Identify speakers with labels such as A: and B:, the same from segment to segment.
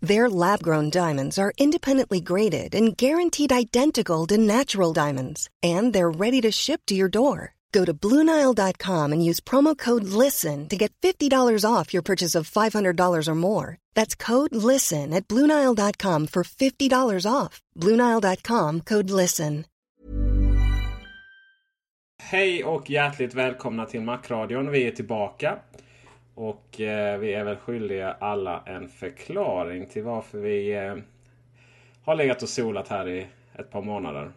A: Their lab-grown diamonds are independently graded and guaranteed identical to natural diamonds, and they're ready to ship to your door. Go to BlueNile.com and use promo code LISTEN to get $50 off your purchase of $500 or more. That's code LISTEN at BlueNile.com for $50 off. BlueNile.com code LISTEN.
B: Hej och hjärtligt välkomna till Macradion. Vi är tillbaka. Och eh, vi är väl skyldiga alla en förklaring till varför vi eh, har legat och solat här i ett par månader.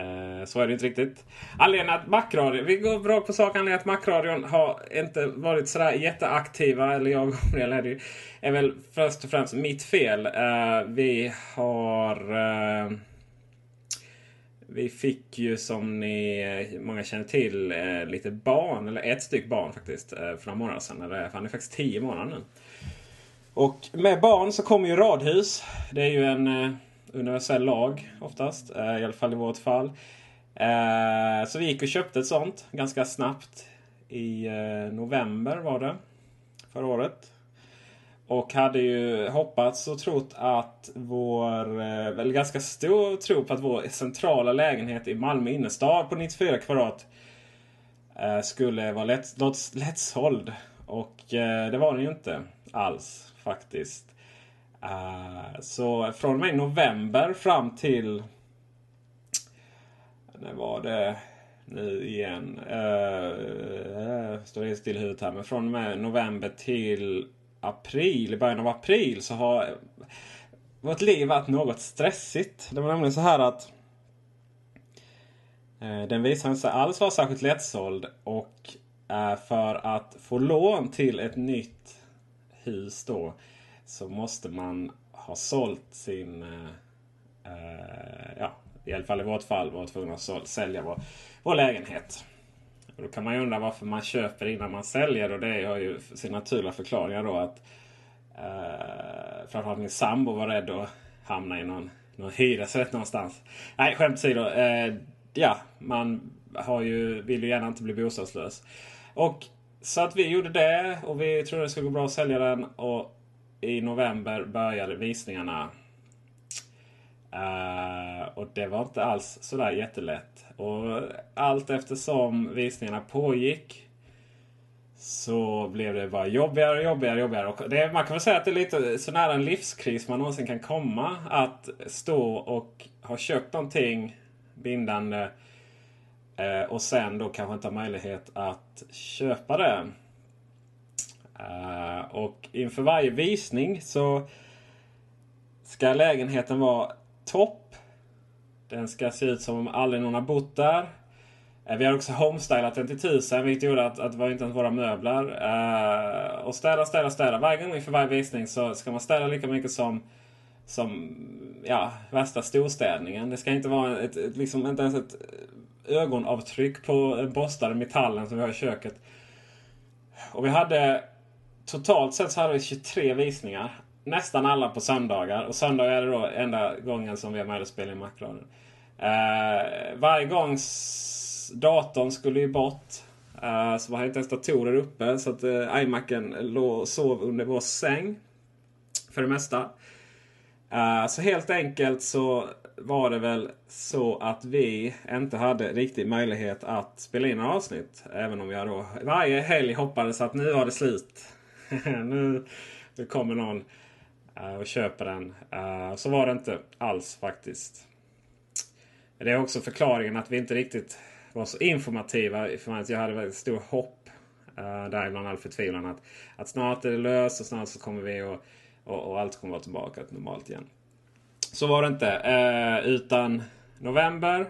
B: Eh, så är det inte riktigt. Anledningen att Macradion, vi går bra på sak. Anledningen att Macradion har inte varit sådär jätteaktiva, eller jag och Gabriel är det ju, är väl först och främst mitt fel. Eh, vi har eh, vi fick ju som ni eh, många känner till eh, lite barn, eller ett styck barn faktiskt, eh, för några månader sedan. Eller, han är faktiskt tio månader nu. Och med barn så kommer ju radhus. Det är ju en universell lag oftast, i alla fall i vårt fall. Så vi gick och köpte ett sånt ganska snabbt. I november var det. Förra året. Och hade ju hoppats och trott att vår, Eller väl ganska stor tro på att vår centrala lägenhet i Malmö innerstad på 94 kvadrat eh, skulle vara lätt, lättsåld. Och eh, det var den ju inte alls faktiskt. Så från och med november fram till... När var det? Nu igen. Uh, står helt still i huvudet här. Men från och med november till april, i början av april så har vårt liv varit något stressigt. Det var nämligen så här att eh, den visade sig alls vara särskilt lättsåld. Och eh, för att få lån till ett nytt hus då så måste man ha sålt sin... Eh, eh ja, i alla fall i vårt fall var tvungna att sälja vår, vår lägenhet. Och då kan man ju undra varför man köper innan man säljer. Och det har ju sin naturliga förklaringar då att eh, framförallt min sambo var rädd att hamna i någon, någon hyresrätt någonstans. Nej, skämt åsido. Eh, ja, man har ju, vill ju gärna inte bli bostadslös. Och så att vi gjorde det och vi trodde det skulle gå bra att sälja den. Och i november började visningarna. Uh, och det var inte alls sådär jättelätt. Och allt eftersom visningarna pågick så blev det bara jobbigare och jobbigare. Och jobbigare. Och det, man kan väl säga att det är lite så nära en livskris man någonsin kan komma. Att stå och ha köpt någonting bindande uh, och sen då kanske inte ha möjlighet att köpa det. Uh, och inför varje visning så ska lägenheten vara topp. Den ska se ut som om aldrig någon har bott där. Eh, vi har också homestylat den till 1000 vilket gjorde att, att det var inte ens våra möbler. Uh, och städa, städa, städa. Varje gång inför varje visning så ska man städa lika mycket som, som ja, värsta storstädningen. Det ska inte vara ett, ett, liksom, inte ens ett ögonavtryck på den borstade metallen som vi har i köket. Och vi hade totalt sett så hade vi 23 visningar nästan alla på söndagar. Och söndagar är det då enda gången som vi har möjlighet att spela in Macradion. Uh, varje gång datorn skulle ju bort. Uh, så var inte ens datorer uppe. Så att uh, iMacen låg och sov under vår säng. För det mesta. Uh, så helt enkelt så var det väl så att vi inte hade riktig möjlighet att spela in några avsnitt. Även om jag då varje helg hoppades att nu var det slut. nu, nu kommer någon uh, Eh, och köper den. Eh, så var det inte alls faktiskt. Det är också förklaringen att vi inte riktigt var så informativa. För att jag hade väldigt stor hopp. Eh, Däribland all förtvivlan. Att, att snart är det löst och snart så kommer vi och, och, och allt kommer vara tillbaka till normalt igen. Så var det inte. Utan november,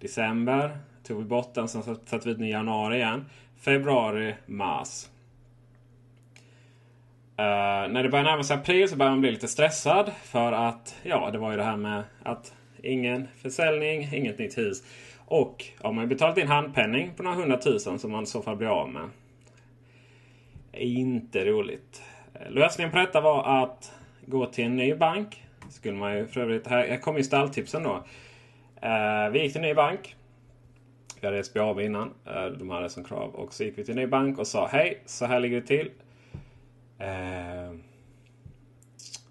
B: december tog vi bort den. Sen satte vi ut den i januari igen. Februari, mars. Uh, när det börjar närma sig april så börjar man bli lite stressad. För att ja, det var ju det här med att ingen försäljning, inget nytt hus. Och har man betalat in handpenning på några hundratusen som man i så fall blir av med. Inte roligt. Eh, lösningen på detta var att gå till en ny bank. Skulle man ju för övrigt, här, kommer ju stalltipsen då. Uh, vi gick till en ny bank. Vi hade SBAB innan. Uh, de hade som krav. Och så gick vi till en ny bank och sa hej, så här ligger det till. Eh,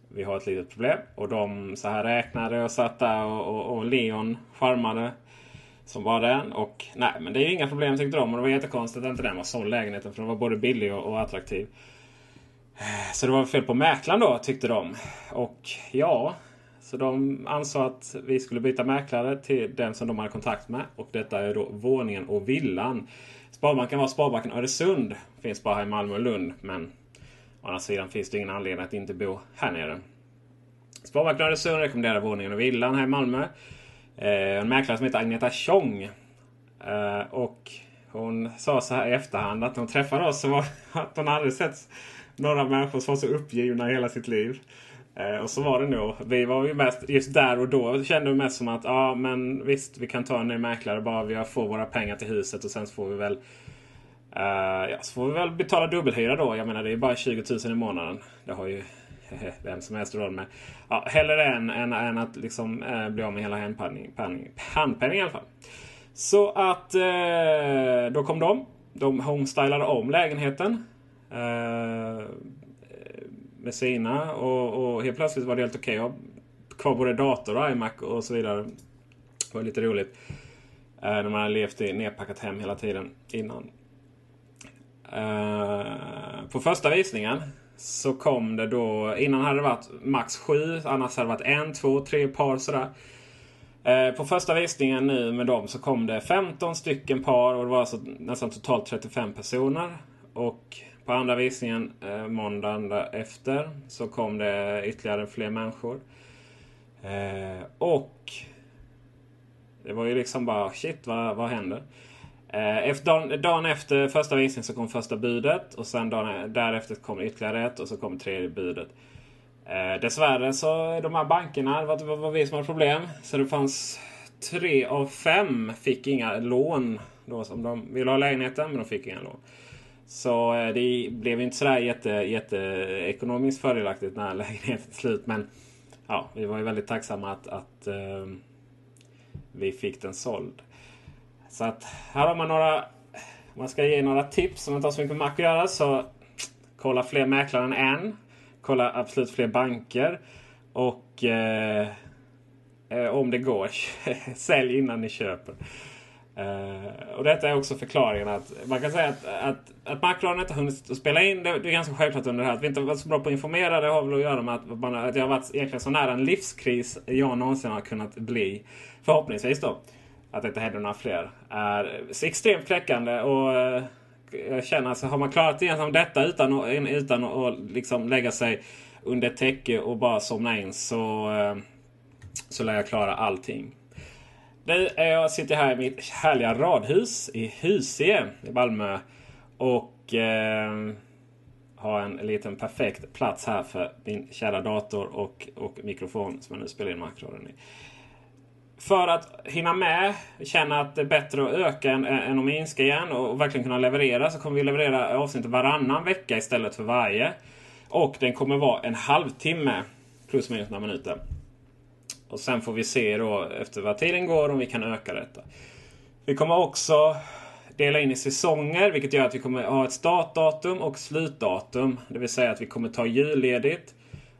B: vi har ett litet problem. Och de så här räknade och satt där och, och, och Leon charmade. Som var den. Och nej, men det är ju inga problem tyckte de. Och det var jättekonstigt att inte den var såld lägenheten. För den var både billig och, och attraktiv. Eh, så det var fel på mäklaren då tyckte de. Och ja, så de ansåg att vi skulle byta mäklare till den som de hade kontakt med. Och detta är då våningen och villan. Sparbanken var Sparbanken Öresund. Finns bara här i Malmö och Lund. Men å andra sidan finns det ingen anledning att inte bo här nere. Sparbanken Öresund rekommenderar våningen och villan här i Malmö. Eh, en mäklare som heter Agneta Tjong. Eh, och hon sa så här i efterhand att hon träffade oss så var att hon aldrig sett några människor som var så uppgivna i hela sitt liv. Eh, och så var det nog. Vi var ju mest, just där och då kände vi mest som att ja men visst vi kan ta en ny mäklare bara vi får våra pengar till huset och sen får vi väl Uh, ja, så får vi väl betala dubbelhyra då. Jag menar det är bara 20 000 i månaden. Det har ju vem som helst råd med. Ja, hellre än, än, än att liksom, uh, bli av med hela handpenningen i alla fall. Så att uh, då kom de. De homestylade om lägenheten. med sina och, och helt plötsligt var det helt okej okay. att ha kvar både dator och iMac och så vidare. Det var lite roligt. När man hade levt i nedpackat hem hela tiden innan. Eh, på första visningen så kom det då, innan hade det varit max sju, annars hade det varit en, två, tre par sådär. Eh, på första visningen nu med dem så kom det 15 stycken par och det var alltså nästan totalt 35 personer. Och på andra visningen eh, måndagen efter så kom det ytterligare fler människor. Och det var ju liksom bara shit vad, vad händer? Eh, efter, dagen, efter första visningen så kom första budet. Och sen dagen e- därefter kom ytterligare ett och så kom tredje budet. Eh, dessvärre så de här bankerna, det var, det var vi som hade problem. Så det fanns tre av fem fick inga lån. Då, som de ville ha lägenheten men de fick inga lån. Så eh, det blev inte sådär jätte, jätte ekonomiskt fördelaktigt när lägenheten till slut. Men ja, vi var ju väldigt tacksamma att, att uh, vi fick den såld. Så att här har man några... Om man ska ge några tips som inte har så mycket med Mac att göra så kolla fler mäklare än en. Kolla absolut fler banker. Och eh, eh om det går, sälj innan ni köper. Uh, och detta är också förklaringen att man kan säga att, att, att Macron inte hunnit spela in. Det, det, är ganska självklart under det här. Att vi inte varit så bra på att informera det har väl att göra med att, man, att jag har varit egentligen så nära en livskris jag någonsin har kunnat bli. Förhoppningsvis då att det inte händer några fler är extremt knäckande. Och eh, jag känner att har man klarat igenom detta utan, att, utan att liksom lägga sig under ett täcke och bara somna in så, eh, så lär jag klara allting. Nu är jag sitter här i mitt härliga radhus i Husie i Malmö. Och eh, har en liten perfekt plats här för min kära dator och, och mikrofon som jag nu spelar in makroradion i. För att hinna med, känna att det är bättre att öka än, än att minska igen och verkligen kunna leverera så kommer vi leverera avsnitt varannan vecka istället för varje. Och den kommer vara en halvtimme plus minus några minuter. Och sen får vi se då efter vad tiden går om vi kan öka detta. Vi kommer också dela in i säsonger vilket gör att vi kommer ha ett startdatum och slutdatum. Det vill säga att vi kommer ta julledigt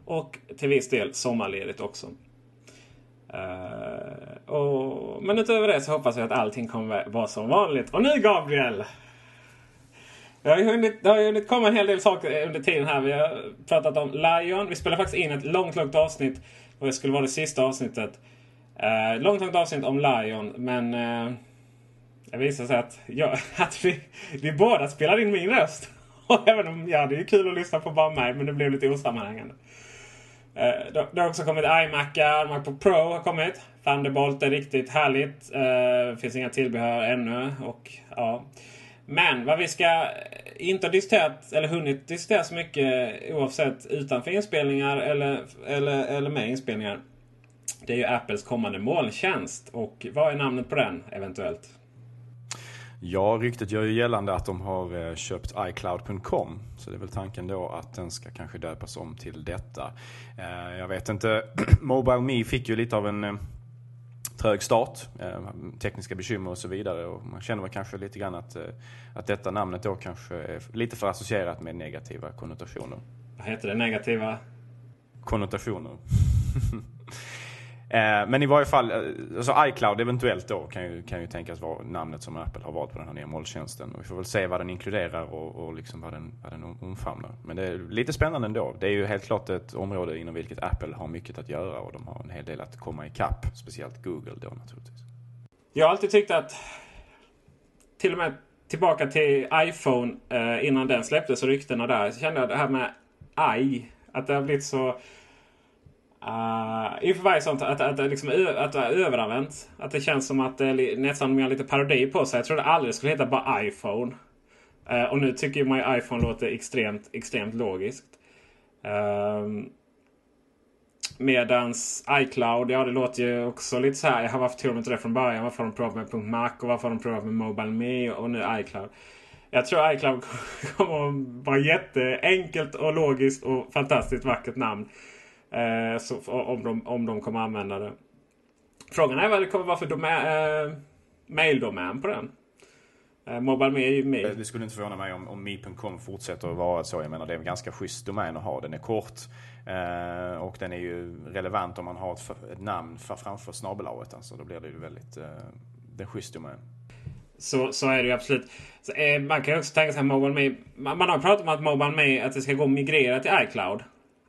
B: och till viss del sommarledigt också. Och, men utöver det så hoppas jag att allting kommer vara som vanligt. Och nu Gabriel! Det har, ju hunnit, det har ju hunnit komma en hel del saker under tiden här. Vi har pratat om Lion. Vi spelade faktiskt in ett långt, långt avsnitt. Och det skulle vara det sista avsnittet. Eh, långt, långt avsnitt om Lion. Men eh, det visade sig att, jag, att vi, vi båda spelade in min röst. Och även om, ja det är kul att lyssna på bara mig. Men det blev lite osammanhängande. Eh, det har också kommit iMacar, Mac Pro har kommit. Thunderbolt är riktigt härligt. Uh, finns inga tillbehör ännu. Och ja... Men vad vi ska eh, inte ha diskuterat eller hunnit diskutera så mycket oavsett utanför inspelningar eller, eller, eller med inspelningar. Det är ju Apples kommande molntjänst. Och vad är namnet på den eventuellt?
C: Ja, ryktet gör ju gällande att de har eh, köpt iCloud.com. Så det är väl tanken då att den ska kanske döpas om till detta. Jag vet inte. Mobile Me fick ju lite av en trög start, eh, tekniska bekymmer och så vidare. Och man känner väl kanske lite grann att, eh, att detta namnet då kanske är lite för associerat med negativa konnotationer.
B: Vad heter det negativa?
C: Konnotationer. Eh, men i varje fall, eh, alltså iCloud eventuellt då kan ju, kan ju tänkas vara namnet som Apple har valt på den här nya molntjänsten. Och vi får väl se vad den inkluderar och, och liksom vad, den, vad den omfamnar. Men det är lite spännande ändå. Det är ju helt klart ett område inom vilket Apple har mycket att göra och de har en hel del att komma ikapp. Speciellt Google då naturligtvis.
B: Jag har alltid tyckt att till och med tillbaka till iPhone eh, innan den släpptes och ryktena där. Så kände jag det här med i. Att det har blivit så Uh, inför varje sånt att, att, att, liksom, att det är överanvänt. Att det känns som att det är nästan mer lite parodi på sig. Jag trodde aldrig det skulle heta bara iPhone. Uh, och nu tycker man ju iPhone låter extremt, extremt logiskt. Uh, medans iCloud, ja det låter ju också lite så här. Varför tog de inte det från början? Varför har de provat med .mac och varför har de provat med Mobile Me och nu iCloud? Jag tror iCloud kommer att vara jätteenkelt och logiskt och fantastiskt vackert namn. Eh, så, om, de, om de kommer använda det. Frågan är vad det kommer vara för domän, eh, maildomän på den. Eh, Mobile är ju mail.
C: Det skulle inte förvåna mig om, om Mi.com fortsätter att vara så. Jag menar det är en ganska schysst domän att ha. Den är kort eh, och den är ju relevant om man har ett, ett namn för, framför snabelaget. Alltså, då blir det ju väldigt eh, är schysst domän.
B: Så, så är det ju absolut. Så, eh, man kan ju också tänka sig att Mobile Me, man, man har pratat om att Mobile Me att det ska gå att migrera till iCloud.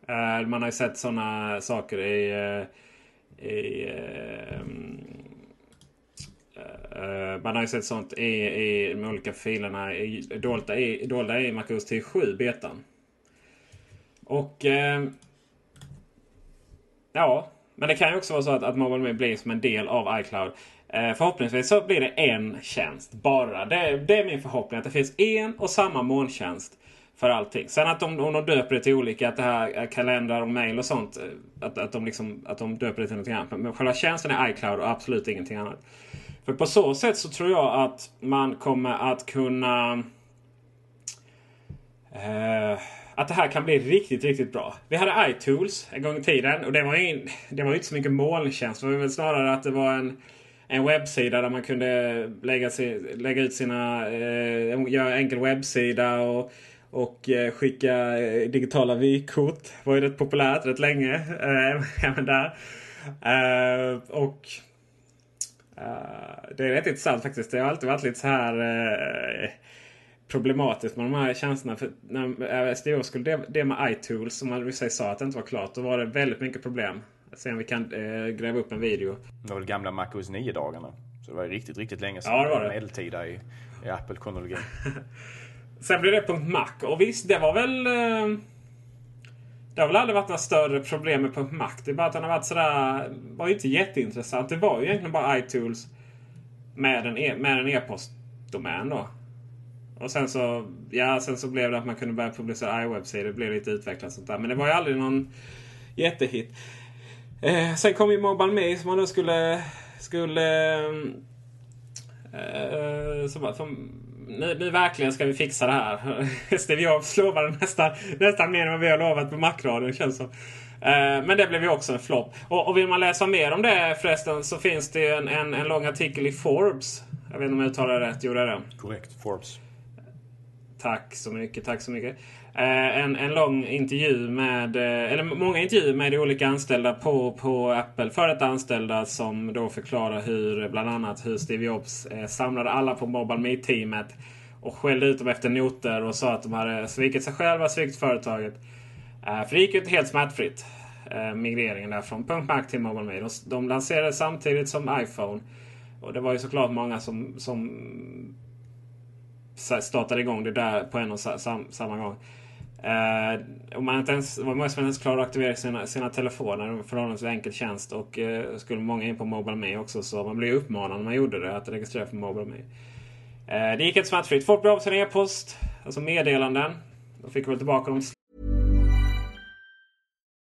B: Uh, man har ju sett sådana saker i... Uh, i uh, man har ju sett sånt i, i de olika filerna i, dolda, i, dolda i MacOS 7 betan. Och... ja, men det kan ju också vara så att, att MobileMe blir som en del av iCloud. förhoppningsvis så blir det en tjänst bara. Det, det är min förhoppning att det finns en och samma molntjänst för allting. Sen att de, om de döper det till olika, att det här är kalendrar och mail och sånt. Eh, att, att, de liksom, att de döper det till något annat. Men själva tjänsten är iCloud och absolut ingenting annat. För på så sätt så tror jag att man kommer att kunna... Eh, att det här kan bli riktigt, riktigt bra. Vi hade iTools en gång i tiden och det var, in, det var inte så mycket molntjänst. Det var väl snarare att det var en, en webbsida där man kunde lägga, lägga ut sina... Eh, göra enkel webbsida och och eh, skicka eh, digitala vykort. var ju rätt populärt rätt länge. Eh, även där. Och det är rätt intressant faktiskt. Det har alltid varit lite så här problematiskt med de här tjänsterna. För när SDO skulle det, det med iTools som man sa att det inte var klart. Då var det väldigt mycket problem. Se om vi kan eh, gräva upp en video.
C: Det var väl gamla MacOS 9-dagarna. Så det var riktigt, riktigt länge sedan.
B: Ja, det var det.
C: Medeltida i, i Apple-kronologin.
B: Sen blev det .Mac och visst, det var väl... Eh, det har väl aldrig varit några större problem med .Mac. Det är bara att den har varit sådär... var ju inte jätteintressant. Det var ju egentligen bara iTools med en, e med en e-postdomän då. Och sen så, ja, sen så blev det att man kunde börja publicera iWeb-sidor. Det blev lite utvecklat sånt där. Men det var ju aldrig någon jättehit. Eh, sen kom ju Mobile Me som man då skulle... skulle eh, eh som, som nu, nu verkligen ska vi fixa det här. Steve Jobs lovade nästan, nästan mer än vad vi har lovat på Macradion känns som. Eh, men det blev ju också en flopp. Och, och, vill man läsa mer om det förresten så finns det en, en, en lång artikel i Forbes. Jag vet inte om jag uttalar det rätt. Gjorde jag det?
C: Korrekt. Forbes.
B: Tack så mycket. Tack så mycket. Eh, en, en lång intervju med, eh, eller många intervjuer med olika anställda på, på Apple. Före detta anställda som då förklarar hur, bland annat hur Steve Jobs eh, samlade alla på Mobile Me-teamet. Och skällde ut dem efter noter och sa att de hade svikit sig själva, svikit företaget. För det gick ju inte helt smärtfritt. Migreringen där från Punkt Mac till Mobile Me. De, de lanserade samtidigt som iPhone. Och det var ju såklart många som, som startade igång det där på en och samma gång. Eh, och man inte ens, var många som inte ens klarade att aktivera sina, sina telefoner. En förhållandevis enkel tjänst. Och eh, skulle många in på Mobile Me också så man blev uppmanad när man gjorde det att registrera för Mobile Me. Eh, det gick inte smärtfritt. Folk blev av sin e-post. Alltså meddelanden. Då fick väl tillbaka dem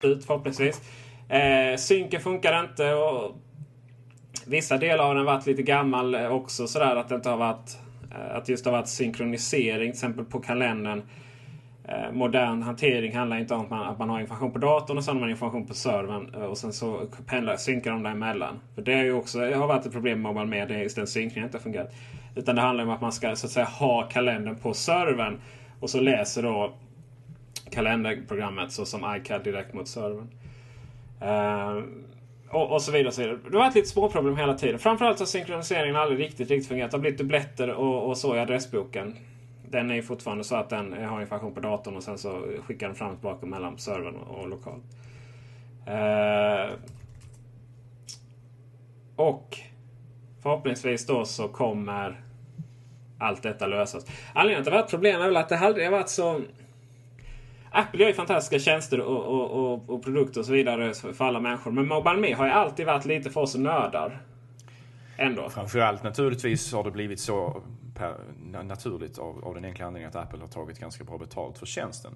B: Förhoppningsvis. Eh, synken funkar inte och vissa delar har den varit lite gammal eh, också sådär att det inte har varit eh, att just har varit synkronisering till exempel på kalendern. Eh, modern hantering handlar inte om att man, att man har information på datorn och sen har man information på servern. Eh, och sen så pendlar, synkar de däremellan. För det, är ju också, det har varit ett problem med Mobile Media, just den synkningen inte har fungerat. Utan det handlar om att man ska så att säga ha kalendern på servern. Och så läser då kalenderprogrammet så som iCAD direkt mot servern. Uh, och, och, så vidare. Och så vidare. Det har varit lite småproblem hela tiden. Framförallt har synkroniseringen aldrig riktigt, riktigt fungerat. Det har blivit dubbletter och, och så i adressboken den är ju fortfarande så att den har information på datorn och sen så skickar den fram och tillbaka mellan servern och och lokal. Uh, och förhoppningsvis då så kommer allt detta lösas. Anledningen till att det har varit problem är väl att det aldrig har varit så... Apple gör ju fantastiska tjänster och, och, och, och, produkter och så vidare för alla människor. Men Mobile Me har ju alltid varit lite för oss nördar. Ändå.
C: Framförallt naturligtvis har det blivit så per, naturligt av, av den enkla anledningen att Apple har tagit ganska bra betalt för tjänsten.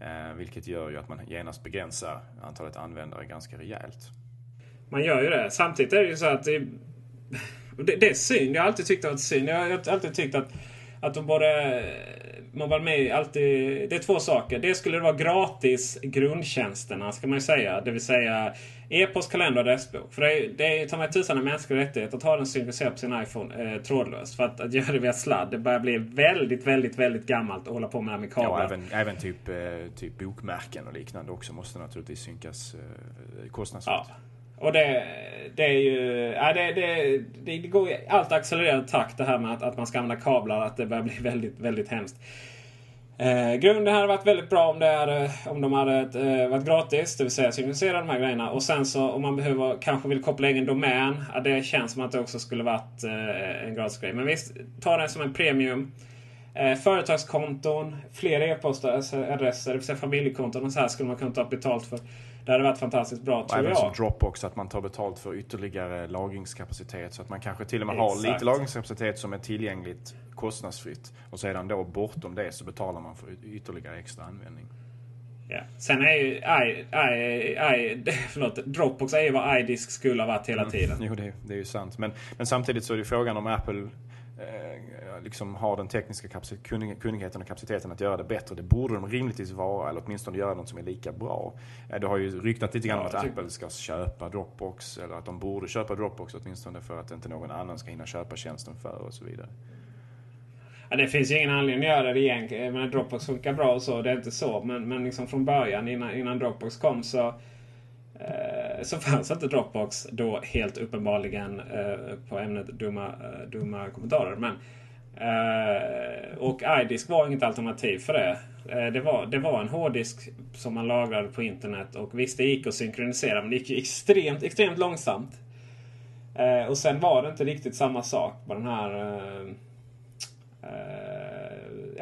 C: Eh, vilket gör ju att man genast begränsar antalet användare ganska rejält.
B: Man gör ju det. Samtidigt är det ju så att det, det, det är synd. Jag har alltid tyckt att det var synd. Jag har alltid tyckt att, att de borde man var med alltid... Det är två saker. Det skulle det vara gratis grundtjänsterna ska man ju säga. Det vill säga e-post, kalender och adressbok. För det är, det är ta mig tusan en mänsklig rättighet att ha den synkroniserad på sin iPhone eh, trådlöst. För att, att göra det via sladd, det börjar bli väldigt, väldigt, väldigt gammalt att hålla på med det med kablar.
C: Ja, även, även typ, eh, typ bokmärken och liknande också måste naturligtvis synkas eh, kostnadsfritt. Ja.
B: Och det, det är ju... Ja, det, det, det, går i allt accelererad takt det här med att, att man ska använda kablar. Att det börjar bli väldigt, väldigt hemskt. Eh, grunden hade varit väldigt bra om, det hade, eh, om de hade eh, varit gratis. Det vill säga synkronisera de här grejerna. Och sen så om man behöver, kanske vill koppla in en domän. Ja, det känns som att det också skulle varit eh, en gratis grej. Men visst, ta den som en premium. Eh, företagskonton, fler e-postadresser, det vill säga familjekonton och så här skulle man kunna ta betalt för. Det hade varit fantastiskt bra tror
C: även
B: jag.
C: som Dropbox att man tar betalt för ytterligare lagringskapacitet. Så att man kanske till och med Exakt. har lite lagringskapacitet som är tillgängligt kostnadsfritt. Och sedan då bortom det så betalar man för ytterligare extra användning.
B: Ja. Sen är ju I, I, I, förlåt, Dropbox är ju vad iDisk skulle ha varit hela mm. tiden.
C: Mm, jo, det, det, är ju sant. Men, men samtidigt så är det frågan om Apple liksom har den tekniska kunnigheten och kapaciteten att göra det bättre. Det borde de rimligtvis vara, eller åtminstone göra något som är lika bra. Eh, det har ju ryktat lite grann om att Apple ska köpa Dropbox, eller att de borde köpa Dropbox åtminstone för att inte någon annan ska hinna köpa tjänsten för och så vidare.
B: Ja, det finns ju ingen anledning att göra det egentligen. Men Dropbox funkar bra och så, det är inte så. Men, men liksom från början innan, innan Dropbox kom så eh, Eh, så fanns inte Dropbox då helt uppenbarligen eh, på ämnet dumma, eh, dumma kommentarer. Men Eh, och iDisk var inget alternativ för det. Eh, det, var, det var en hårddisk som man lagrade på internet. Och visst, det gick att synkronisera men det gick extremt, extremt långsamt. Eh, och sen var det inte riktigt samma sak på den här... Eh,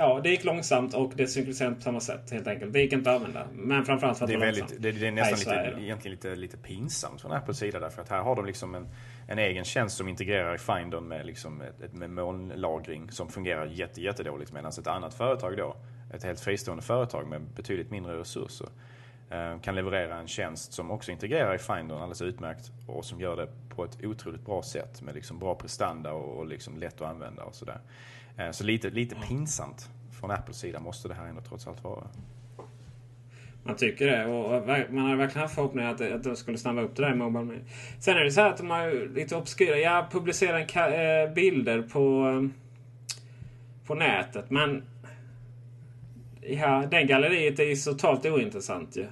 B: Ja, det gick långsamt och det synkroniserades på samma sätt helt enkelt. Det gick inte att använda. Men framförallt för att
C: det är,
B: det
C: väldigt, det, det är nästan lite,
B: Sverige.
C: egentligen lite, lite pinsamt från Apples sida därför att här har de liksom en, en egen tjänst som integrerar i Findern med, liksom ett, med molnlagring som fungerar jätte, jättedåligt medan ett annat företag då, ett helt fristående företag med betydligt mindre resurser eh, kan leverera en tjänst som också integrerar i Findern alldeles utmärkt och som gör det på ett otroligt bra sätt med liksom bra prestanda och, och liksom lätt att använda och sådär. Eh, Så lite, lite pinsamt från Apples sida måste det här ändå trots allt vara.
B: Man tycker det. Och man har verkligen haft förhoppningar att, att de skulle snabba upp det där i Mobile Me. Sen är det så här att de har lite obskyra. Jag publicerar eh, bilder på, eh, på nätet. Men ja, den galleriet är ju totalt ointressant ju.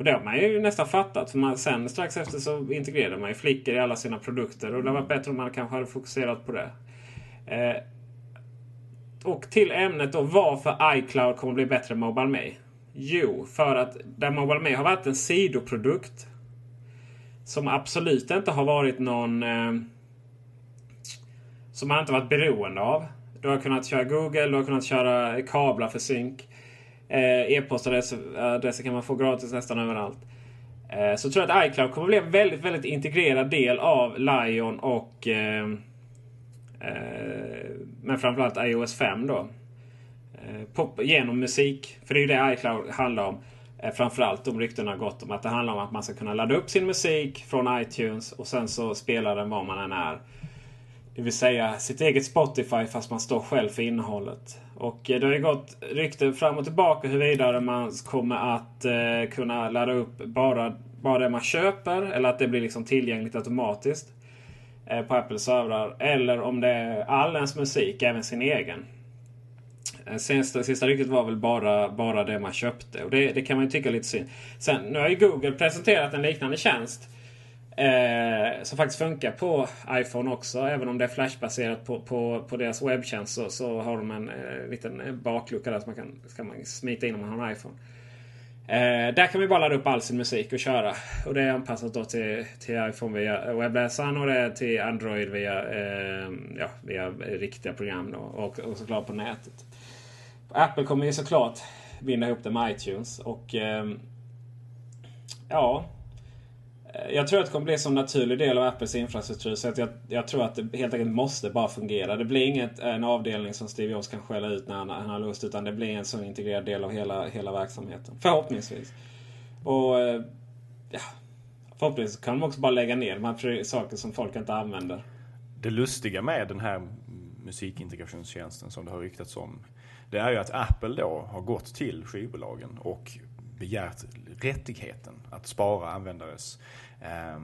B: Och det har man ju nästan fattat. För man, sen strax efter så integrerade man ju flickor i alla sina produkter. Och det var bättre om man kanske hade fokuserat på det. Eh, och till ämnet då varför iCloud kommer bli bättre än Mobile Me. Jo, för att där Mobile Me har varit en sidoprodukt. Som absolut inte har varit någon... Eh, som man inte varit beroende av. Du har kunnat köra Google, du har kunnat köra kablar för synk. Eh, e-postadresser kan man få gratis nästan överallt. Eh, så tror jag att iCloud kommer bli en väldigt, väldigt integrerad del av Lion och eh, Eh, men framförallt iOS 5 då. Eh, pop, genom musik. För det är ju det iCloud handlar om. Eh, framförallt de ryktena har gått om att det handlar om att man ska kunna ladda upp sin musik från iTunes och sen så spelar den var man än är. Det vill säga sitt eget Spotify fast man står själv för innehållet. Och eh, det har ju gått rykten fram och tillbaka huruvida man kommer att eh, kunna ladda upp bara, bara det man köper. Eller att det blir liksom tillgängligt automatiskt eh, på Apples servrar. Eller om det är all ens musik, även sin egen. Eh, Sista, sista ryktet var väl bara, bara det man köpte. Och det, det kan man ju tycka lite synd. Sen, nu har ju Google presenterat en liknande tjänst. Eh, som faktiskt funkar på iPhone också. Även om det är flashbaserat på, på, på deras webbtjänst så, så har de en eh, liten baklucka där som man kan, kan man smita in om man har en iPhone. Eh, där kan vi bara ladda upp all sin musik och köra. Och det är anpassat då till, till iPhone via webbläsaren och det är till Android via, eh, ja, via riktiga program. Då, och, och såklart på nätet. Apple kommer ju såklart binda ihop det med iTunes. Och eh, ja, Eh, jag tror att det kommer bli en så naturlig del av Apples infrastruktur så att jag, jag tror att det helt enkelt måste bara fungera. Det blir inget eh, en avdelning som Steve Jobs kan skälla ut när han, han har lust utan det blir en så integrerad del av hela, hela verksamheten. Förhoppningsvis. Och eh, ja, Förhoppningsvis kan de också bara lägga ner de här saker som folk inte använder.
C: Det lustiga med den här musikintegrationstjänsten som det har ryktats om. Det är ju att Apple då har gått till skivbolagen och begärt rättigheten att spara användares eh,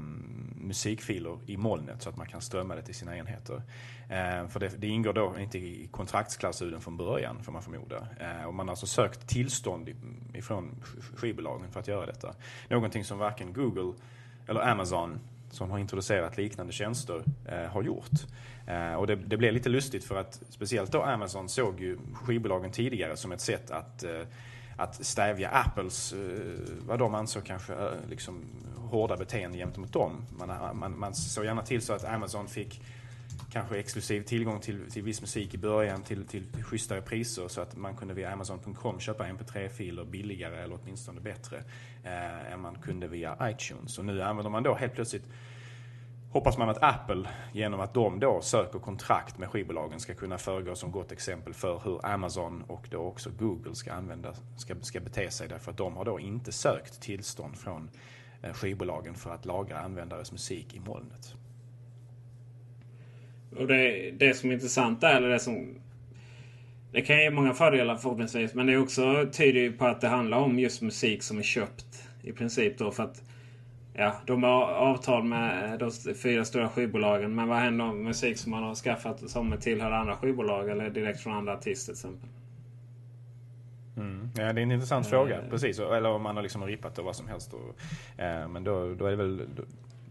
C: musikfiler i molnet så att man kan strömma det till sina enheter. Eh, för det, det, ingår då inte i kontraktsklausulen från början får man förmoda. Eh, och man har alltså sökt tillstånd ifrån skivbolagen för att göra detta. Någonting som varken Google eller Amazon som har introducerat liknande tjänster eh, har gjort. Eh, och det, det blev lite lustigt för att speciellt då Amazon såg ju skivbolagen tidigare som ett sätt att eh, att stävja Apples, eh, vad de ansåg kanske eh, liksom hårda beteende gentemot dem. Man, man, man såg gärna till så att Amazon fick kanske exklusiv tillgång till, till viss musik i början till, till schysstare priser så att man kunde via Amazon.com köpa mp3-filer billigare eller åtminstone bättre eh, än man kunde via iTunes. Och nu använder man då helt plötsligt hoppas man att Apple genom att de då söker kontrakt med skivbolagen ska kunna föregå som gott exempel för hur Amazon och då också Google ska, använda, ska, ska bete sig. Därför att de har då inte sökt tillstånd från eh, skivbolagen för att lagra användares musik i molnet.
B: Och det, det som är intressant där, eller det som... Det kan ge många fördelar förhoppningsvis. Men det är också tyder på att det handlar om just musik som är köpt. I princip då för att... Ja, de har avtal med de fyra stora skivbolagen. Men vad händer om musik som man har skaffat som tillhör andra skivbolag eller direkt från andra artister till exempel?
C: Mm. Ja, det är en intressant mm. fråga. Precis. Eller om man har liksom rippat det vad som helst. Och, eh, men då, då är det väl... Då,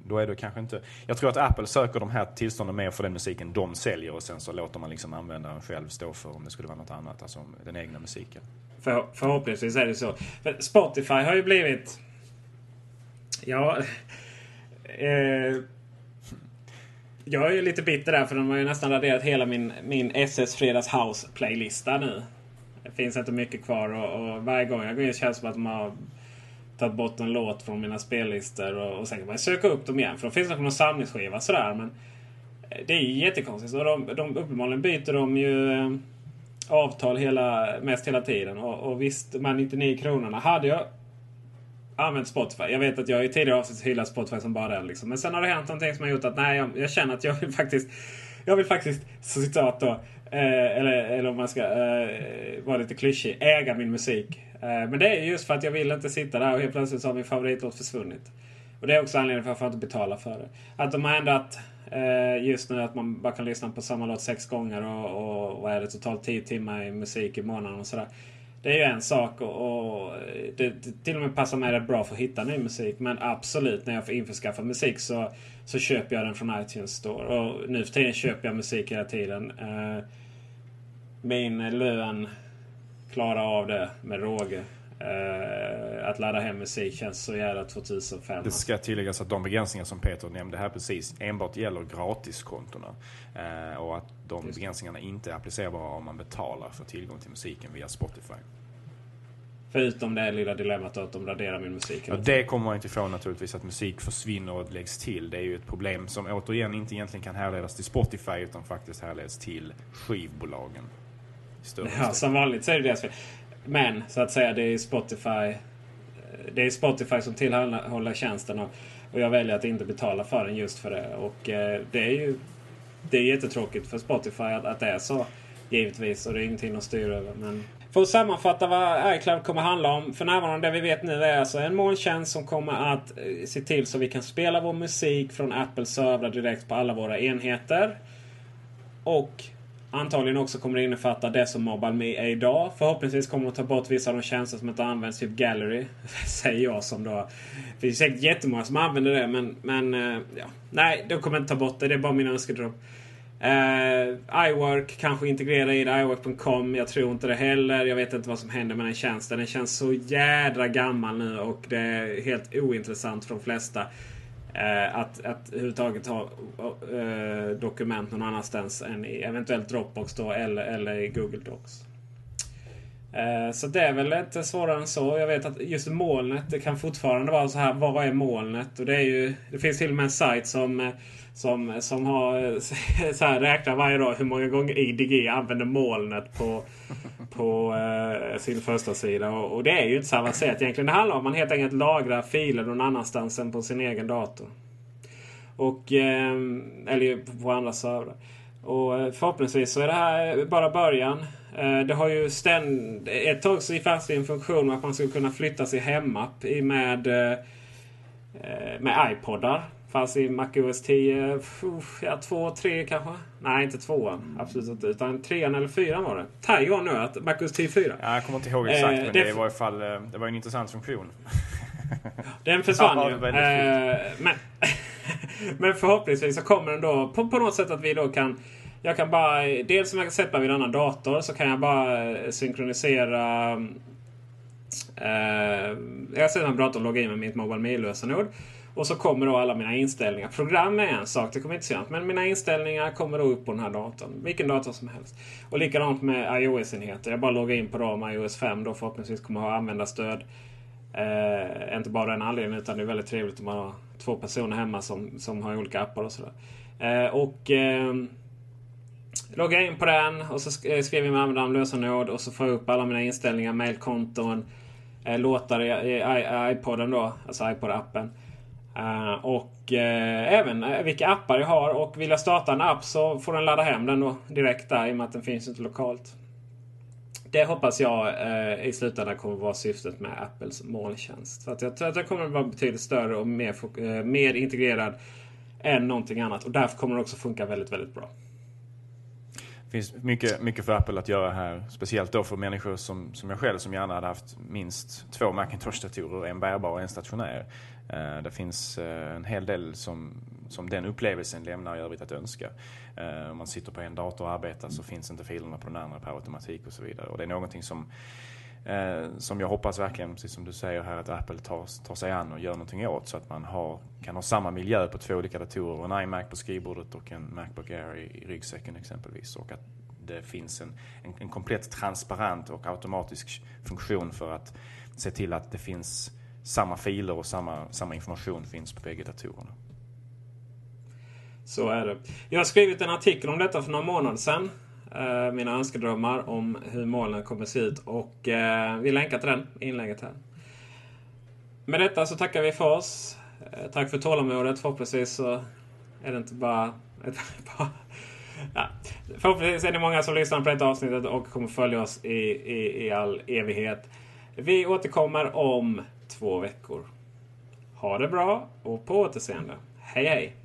C: Då är det kanske inte... Jag tror att Apple söker de här tillstånden mer för den musiken de säljer och sen så låter man liksom användaren själv stå för om det skulle vara något annat, alltså den egna musiken.
B: För, förhoppningsvis är det så. Spotify har ju blivit... Ja... Eh, jag är ju lite bitter där för de har ju nästan raderat hela min, min SS Fredags House-playlista nu. Det finns inte mycket kvar och, och varje gång jag går in känns det som att de har tagit bort en låt från mina spellistor. Och, och sen kan man söka upp dem igen för de finns nog på någon samlingsskiva sådär. Men eh, det är ju jättekonstigt. Och de, de, uppenbarligen byter de ju eh, avtal hela, mest hela tiden. Och, och visst, de här 99 kronorna. Hade jag använt Spotify. Jag vet att jag i tidigare avsnitt hyllat Spotify som bara den. Liksom. Men sen har det hänt någonting som har gjort att nej, jag, jag känner att jag vill faktiskt jag vill faktiskt, citat då, eh, eller, eller om man ska eh, vara lite klyschig, äga min musik. Eh, men det är just för att jag vill inte sitta där och helt plötsligt så har min favoritlåt försvunnit. Och det är också anledningen till varför jag inte betalar för det. Att de har ändrat eh, just nu att man bara kan lyssna på samma låt sex gånger och, och vad är det totalt tio timmar i musik i månaden och sådär. Det är ju en sak och, och eh, det, det, till och med passar mig rätt bra för att hitta ny musik. Men absolut, när jag får införskaffa musik så, så köper jag den från iTunes Store. Och nu för tiden köper jag musik hela tiden. Eh, min lön klarar av det med råge. Uh, att ladda hem musik känns så jävla 2005.
C: Det ska tilläggas att de begränsningar som Peter nämnde här precis enbart gäller gratiskontona. Uh, och att de Just. begränsningarna inte är applicerbara om man betalar för tillgång till musiken via Spotify.
B: Förutom det lilla dilemmat att de raderar min musik.
C: Ja, det kommer man inte ifrån naturligtvis, att musik försvinner och läggs till. Det är ju ett problem som återigen inte egentligen kan härledas till Spotify utan faktiskt härleds till skivbolagen.
B: Ja, som vanligt så är det deras fel. Men så att säga, det är Spotify. Eh, det är Spotify som tillhandahåller tjänsten och, och jag väljer att inte betala för den just för det. Och eh, det är ju det är jättetråkigt för Spotify att, att det är så. Givetvis. Och det är ingenting att styra över. Men för att sammanfatta vad iCloud kommer handla om. För närvarande det vi vet nu är alltså en molntjänst som kommer att eh, se till så vi kan spela vår musik från Apples servrar direkt på alla våra enheter. Och antagligen också kommer det innefatta det som MobileMe är idag. Förhoppningsvis kommer de ta bort vissa av de tjänster som inte används, typ Gallery. Säger jag som då... Det finns säkert jättemånga som använder det men, men eh, ja. Nej, de kommer inte ta bort det. Det är bara min önskedröm. Uh, eh, iWork kanske integrerar i det. iWork.com. Jag tror inte det heller. Jag vet inte vad som händer med den tjänsten. Den känns så jädra gammal nu och det är helt ointressant för de flesta. Eh, att, att överhuvudtaget ha eh, dokument någon annanstans än i eventuellt Dropbox då eller, eller i Google Docs. Eh, så det är väl inte svårare än så. Jag vet att just molnet, det kan fortfarande vara så här. Vad är molnet? Och det, är ju, det finns till och med en sajt som eh, som, som har så här, räknar varje dag hur många gånger IDG använder molnet på, på eh, sin första sida. Och, och, det är ju inte så avancerat egentligen. Det handlar om att man helt enkelt lagrar filer någon annanstans än på sin egen dator. Och, eh, eller på andra servrar. Och eh, förhoppningsvis så är det här bara början. Eh, det har ju ständ... Ett tag så fanns det en funktion att man skulle kunna flytta sin hemapp med, eh, med iPodar. Fanns i MacOS 10, ja, 2, 3 kanske? Nej, inte 2 mm. Absolut inte. Utan 3 eller 4 var det. Taiwan nu att MacOS 10 4.
C: Ja, jag kommer inte ihåg exakt, eh, men det, det var i fall eh, det var en intressant funktion.
B: Den försvann ja, ju. Eh, men, men förhoppningsvis så kommer den då på, på något sätt att vi då kan jag kan bara, dels om jag kan sätta vid en annan dator så kan jag bara eh, synkronisera eh, jag sätter en dator och logga in med mitt Mobile Me-lösenord. Och så kommer då alla mina inställningar. Program är en sak, det kommer inte se Men mina inställningar kommer då upp på den här datorn. Vilken dator som helst. Och likadant med iOS-enheter. Jag bara loggar in på dem. iOS 5 då förhoppningsvis kommer ha användarstöd. Eh, inte bara den anledningen utan det är väldigt trevligt om man har två personer hemma som, som har olika appar och sådär. Eh, och eh, loggar in på den och så eh, skriver jag med användaren lösenord och så får jag upp alla mina inställningar, mailkonton, eh, låtar i, i, i iPoden då, alltså iPod-appen. Uh, och uh, även uh, vilka appar jag har. Och vill jag starta en app så får den ladda hem den då direkt där i och med att den finns inte lokalt. Det hoppas jag i slutändan kommer vara syftet med Apples molntjänst. Så att jag tror att den kommer att vara betydligt större och mer, mer integrerad än någonting annat. Och därför kommer den också funka väldigt, väldigt bra.
C: Det finns mycket, mycket för Apple att göra här. Speciellt då för människor som, som jag själv som gärna hade haft minst två Macintosh-datorer. En bärbar och en stationär. Eh, det finns eh, en hel del som, som den upplevelsen lämnar i övrigt att önska. Eh, om man sitter på en dator och arbetar så finns inte filerna på den andra per automatik och så vidare. Och det är någonting som Eh, som jag hoppas verkligen, precis som du säger här, att Apple tar, tar sig an och gör någonting åt så att man har, kan ha samma miljö på två olika datorer. En iMac på skrivbordet och en Macbook Air i, i ryggsäcken exempelvis. Och att det finns en, en, en komplett transparent och automatisk funktion för att se till att det finns samma filer och samma, samma information finns på bägge datorerna.
B: Så är det. Jag har skrivit en artikel om detta för några månader sedan. Eh, mina önskedrömmar om hur molnen kommer se ut. Och eh, vi länkar till den inlägget här. Med detta så tackar vi för oss. Eh, tack för tålamodet. Förhoppningsvis så är det inte bara... ja. Förhoppningsvis är det många som lyssnar på detta avsnittet och kommer följa oss i, i, i all evighet. Vi återkommer om två veckor. Ha det bra och på återseende. Hej hej!